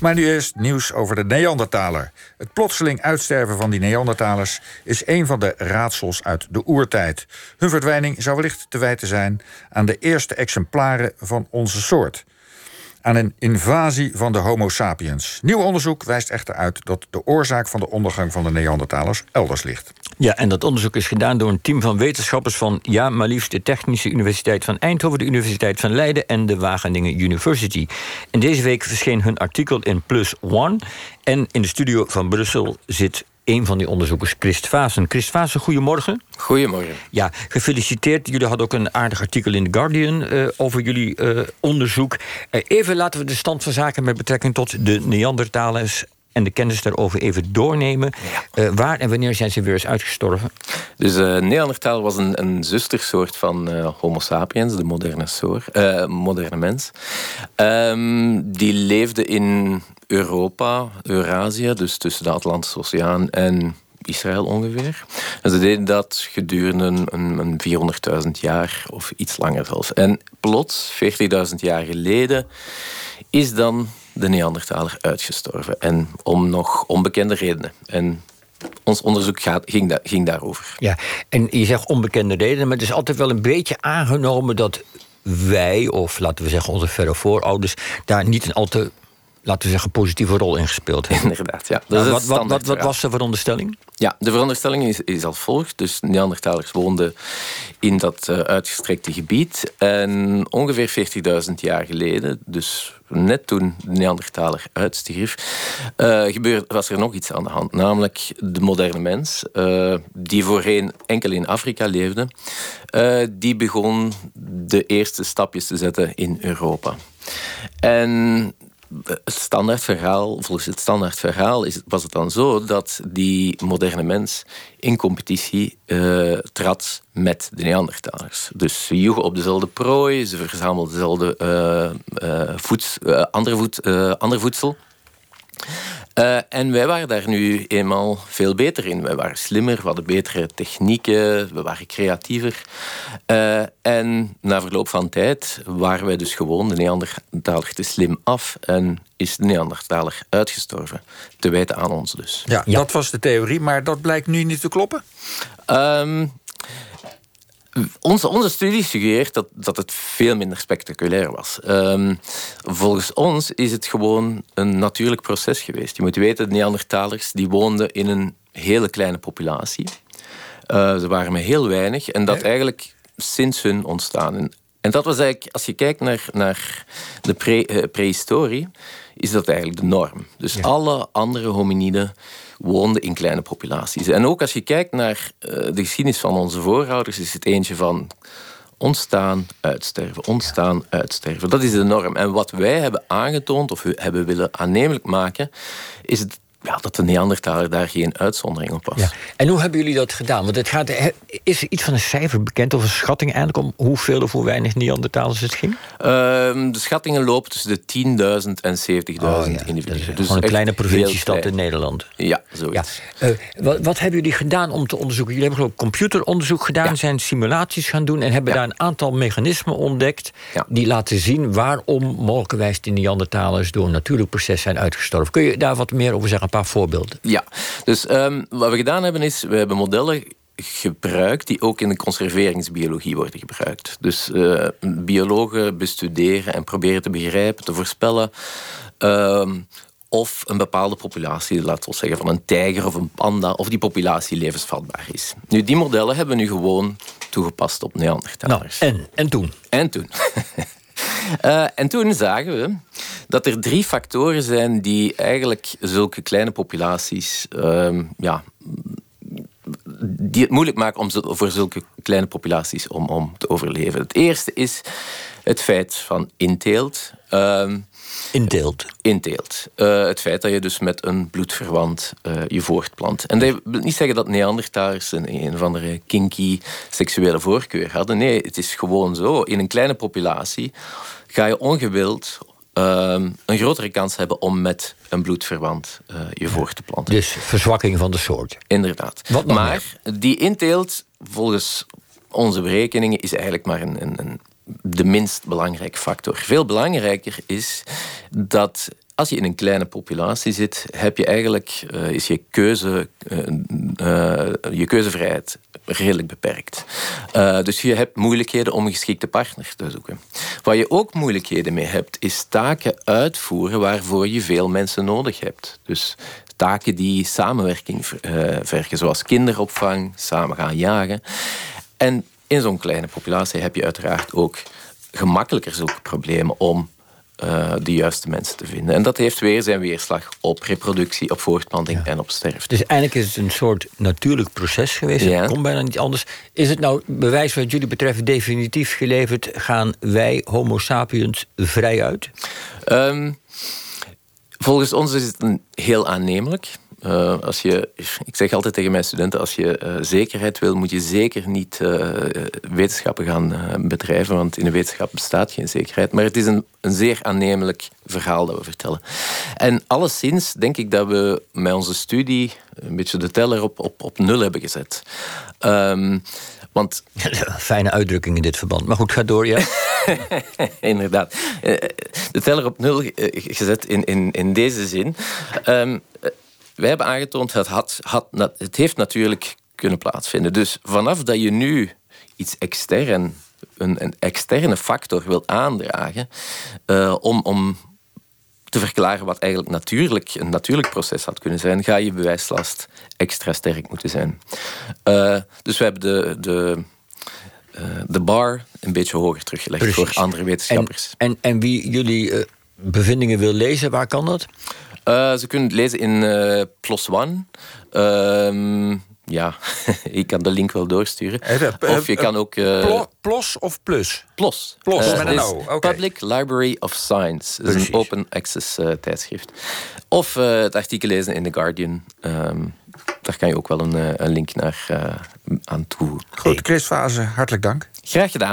Maar nu eerst nieuws over de Neandertaler. Het plotseling uitsterven van die Neandertalers is een van de raadsels uit de oertijd. Hun verdwijning zou wellicht te wijten zijn aan de eerste exemplaren van onze soort aan een invasie van de Homo sapiens. Nieuw onderzoek wijst echter uit dat de oorzaak van de ondergang van de Neandertalers elders ligt. Ja, en dat onderzoek is gedaan door een team van wetenschappers van ja, maar liefst de Technische Universiteit van Eindhoven, de Universiteit van Leiden en de Wageningen University. En deze week verscheen hun artikel in Plus One. En in de studio van Brussel zit een van die onderzoekers, Christ Vaassen. Christ Vaassen, goedemorgen. Goedemorgen. Ja, gefeliciteerd. Jullie hadden ook een aardig artikel in The Guardian uh, over jullie uh, onderzoek. Uh, even laten we de stand van zaken met betrekking tot de Neandertalers en de kennis daarover even doornemen. Ja. Uh, waar en wanneer zijn ze weer eens uitgestorven? Dus uh, Neandertaler was een, een zustersoort van uh, Homo sapiens, de moderne, soort, moderne mens. Um, die leefde in Europa, Eurazië, dus tussen de Atlantische Oceaan en Israël ongeveer. En ze deden dat gedurende een, een 400.000 jaar of iets langer zelfs. En plots, 40.000 jaar geleden, is dan de Neandertaler uitgestorven. En om nog onbekende redenen. En ons onderzoek gaat, ging, da ging daarover. Ja, en je zegt onbekende redenen, maar het is altijd wel een beetje aangenomen dat wij, of laten we zeggen onze verre voorouders, daar niet een al te laten we zeggen, positieve rol in gespeeld hebben. Inderdaad, ja. Wat, wat, wat, wat, was de veronderstelling? Ja, de veronderstelling is, is als volgt. Dus Neandertalers woonden in dat uh, uitgestrekte gebied. En ongeveer 40.000 jaar geleden, dus net toen de Neandertaler uitstierf, uh, gebeurde, was er nog iets aan de hand. Namelijk de moderne mens, uh, die voorheen enkel in Afrika leefde, die begon de eerste stapjes te zetten in Europa. En standaard verhaal, volgens het standaard verhaal is, was het dan zo dat die moderne mens in competitie uh, trad met de Neandertalers. Dus ze joegen op dezelfde prooi, ze verzamelden dezelfde uh, uh, voeds, andere, voed, andere voedsel. Uh, en wij waren daar nu eenmaal veel beter in. Wij waren slimmer, we hadden betere technieken, we waren creatiever. Uh, en na verloop van tijd waren wij dus gewoon de Neandertaler te slim af en is de Neandertaler uitgestorven. Te wijten aan ons dus. Ja, ja. dat was de theorie, maar dat blijkt nu niet te kloppen? Um, onze, onze studie suggereert dat, dat het veel minder spectaculair was. Um, volgens ons is het gewoon een natuurlijk proces geweest. Je moet weten, de Neandertalers die woonden in een hele kleine populatie. Uh, ze waren met heel weinig. En dat eigenlijk sinds hun ontstaan. En, en dat was eigenlijk, als je kijkt naar, naar de pre, uh, prehistorie, is dat eigenlijk de norm. Dus ja. alle andere hominiden woonden in kleine populaties. En ook als je kijkt naar uh, de geschiedenis van onze voorouders, is het eentje van ontstaan, uitsterven, ontstaan, uitsterven. Dat is de norm. En wat wij hebben aangetoond of hebben willen aannemelijk maken, is het ja, dat de Neandertaler daar geen uitzondering op was. Ja. En hoe hebben jullie dat gedaan? Want het gaat, is er iets van een cijfer bekend of een schatting eigenlijk om hoeveel of hoe weinig Neandertalers het ging? Uh, de schattingen lopen tussen de 10.000 en 70.000 oh, ja. individuen. Dus een kleine provinciestad in Nederland. Ja, zoiets. Ja. Uh, wat, wat, hebben jullie gedaan om te onderzoeken? Jullie hebben geloof ik computeronderzoek gedaan, zijn simulaties gaan doen en hebben daar een aantal mechanismen ontdekt die laten zien waarom mogelijkerwijs de Neandertalers door een natuurlijk proces zijn uitgestorven. Kun je daar wat meer over zeggen? Paar voorbeelden. Ja, dus um, wat we gedaan hebben is, we hebben modellen gebruikt die ook in de conserveringsbiologie worden gebruikt. Dus uh, biologen bestuderen en proberen te begrijpen, te voorspellen uh, of een bepaalde populatie, laten we zeggen van een tijger of een panda, of die populatie levensvatbaar is. Nu, die modellen hebben we nu gewoon toegepast op Neandertalers. Nou, en, en toen? En toen. Uh, en toen zagen we dat er drie factoren zijn die eigenlijk zulke kleine populaties uh, ja, die het moeilijk maken om, voor zulke kleine populaties om, om te overleven. Het eerste is het feit van inteelt. Uh, Inteelt. Inteelt. Uh, het feit dat je dus met een bloedverwant uh, je voortplant. En dat wil niet zeggen dat Neandertalers een, een of andere kinky seksuele voorkeur hadden. Nee, het is gewoon zo. In een kleine populatie ga je ongewild uh, een grotere kans hebben om met een bloedverwant uh, je voort te planten. Dus verzwakking van de soort. Inderdaad. Wat maar meer? die inteelt, volgens onze berekeningen, is eigenlijk maar een, een, een de minst belangrijke factor. Veel belangrijker is dat als je in een kleine populatie zit, heb je eigenlijk, uh, is je, keuze, uh, je keuzevrijheid redelijk beperkt. dus je hebt moeilijkheden om een geschikte partner te zoeken. Waar je ook moeilijkheden mee hebt, is taken uitvoeren waarvoor je veel mensen nodig hebt. Dus taken die samenwerking vergen, zoals kinderopvang, samen gaan jagen. En in zo'n kleine populatie heb je uiteraard ook gemakkelijker zulke problemen om uh, de juiste mensen te vinden. En dat heeft weer zijn weerslag op reproductie, op voortplanting en op sterfte. Dus eigenlijk is het een soort natuurlijk proces geweest. Het komt bijna niet anders. Is het nou, bewijs wat jullie betreft, definitief geleverd? Gaan wij, Homo sapiens, vrij uit? Um, volgens ons is het een heel aannemelijk. Uh, als je, ik zeg altijd tegen mijn studenten, als je uh, zekerheid wil, moet je zeker niet uh, wetenschappen gaan bedrijven, want in de wetenschap bestaat geen zekerheid. Maar het is een, een zeer aannemelijk verhaal dat we vertellen. En alleszins denk ik dat we met onze studie een beetje de teller op, op, op nul hebben gezet. Um, want... Fijne uitdrukking in dit verband. Maar goed, ga door, ja. Inderdaad. De teller op nul gezet in, in, in deze zin. Um, wij hebben aangetoond, het, had, had, het heeft natuurlijk kunnen plaatsvinden. Dus vanaf dat je nu iets extern, een, een externe factor wil aandragen, uh, om, om te verklaren wat eigenlijk natuurlijk, een natuurlijk proces had kunnen zijn, ga je bewijslast extra sterk moeten zijn. Uh, dus we hebben de, de, uh, de bar een beetje hoger teruggelegd Precies. voor andere wetenschappers. En, en, en wie jullie bevindingen wil lezen, waar kan dat? Uh, ze kunnen het lezen in uh, PLOS ONE. Uh, ja, ik kan de link wel doorsturen. Of je kan ook... Uh, PLOS of Plus? PLOS. PLOS, met een O. Okay. Public Library of Science. Dat is een open access tijdschrift. Of het artikel lezen in The Guardian. Um, daar kan je ook wel een, een link naar aan toe. Goed, Chris Fase, hartelijk dank. Graag gedaan.